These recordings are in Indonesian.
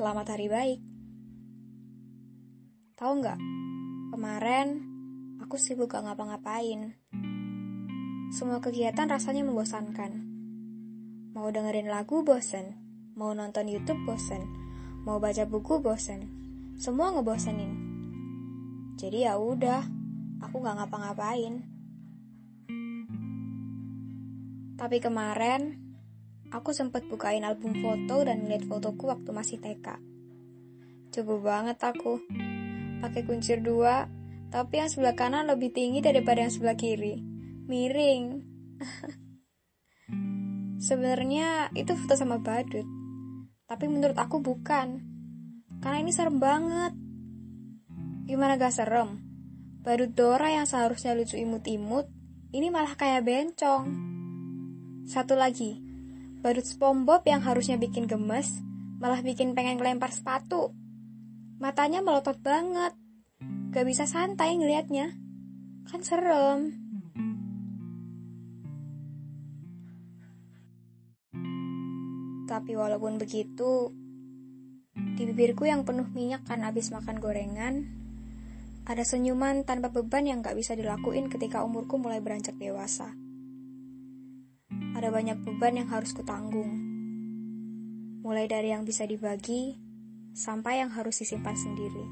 Selamat hari baik. Tahu nggak? Kemarin aku sibuk gak ngapa-ngapain. Semua kegiatan rasanya membosankan. Mau dengerin lagu bosen, mau nonton YouTube bosen, mau baca buku bosen. Semua ngebosenin. Jadi ya udah, aku gak ngapa-ngapain. Tapi kemarin aku sempat bukain album foto dan ngeliat fotoku waktu masih TK. Coba banget aku. Pakai kuncir dua, tapi yang sebelah kanan lebih tinggi daripada yang sebelah kiri. Miring. Sebenarnya itu foto sama badut. Tapi menurut aku bukan. Karena ini serem banget. Gimana gak serem? Badut Dora yang seharusnya lucu imut-imut, ini malah kayak bencong. Satu lagi, badut SpongeBob yang harusnya bikin gemes, malah bikin pengen lempar sepatu. Matanya melotot banget. Gak bisa santai ngelihatnya. Kan serem. Tapi walaupun begitu, di bibirku yang penuh minyak kan abis makan gorengan, ada senyuman tanpa beban yang gak bisa dilakuin ketika umurku mulai beranjak dewasa ada banyak beban yang harus kutanggung. Mulai dari yang bisa dibagi, sampai yang harus disimpan sendiri.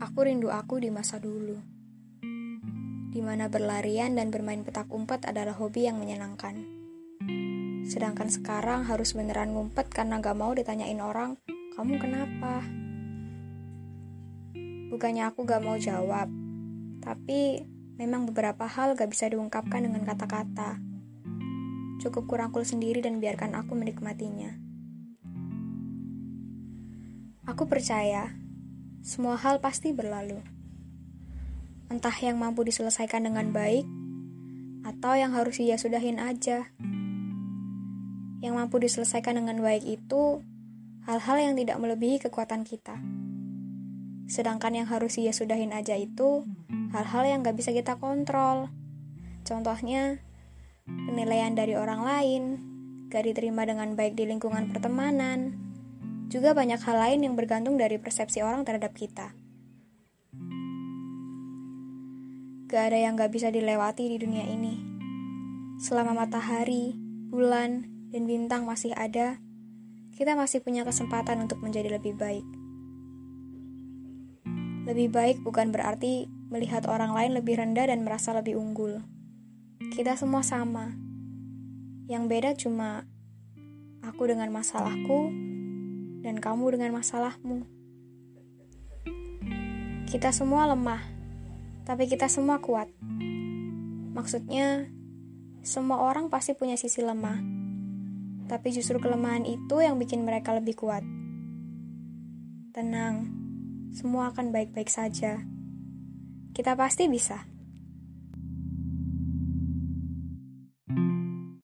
Aku rindu aku di masa dulu, di mana berlarian dan bermain petak umpet adalah hobi yang menyenangkan. Sedangkan sekarang harus beneran ngumpet karena gak mau ditanyain orang, kamu kenapa? Bukannya aku gak mau jawab, tapi memang beberapa hal gak bisa diungkapkan dengan kata-kata. Cukup kurangkul sendiri dan biarkan aku menikmatinya. Aku percaya semua hal pasti berlalu. Entah yang mampu diselesaikan dengan baik atau yang harus ia sudahin aja. Yang mampu diselesaikan dengan baik itu hal-hal yang tidak melebihi kekuatan kita. Sedangkan yang harus ia sudahin aja itu hal-hal yang gak bisa kita kontrol. Contohnya, penilaian dari orang lain, gak diterima dengan baik di lingkungan pertemanan, juga banyak hal lain yang bergantung dari persepsi orang terhadap kita. Gak ada yang gak bisa dilewati di dunia ini. Selama matahari, bulan, dan bintang masih ada, kita masih punya kesempatan untuk menjadi lebih baik. Lebih baik bukan berarti melihat orang lain lebih rendah dan merasa lebih unggul. Kita semua sama. Yang beda cuma aku dengan masalahku dan kamu dengan masalahmu. Kita semua lemah, tapi kita semua kuat. Maksudnya, semua orang pasti punya sisi lemah, tapi justru kelemahan itu yang bikin mereka lebih kuat. Tenang, semua akan baik-baik saja. Kita pasti bisa.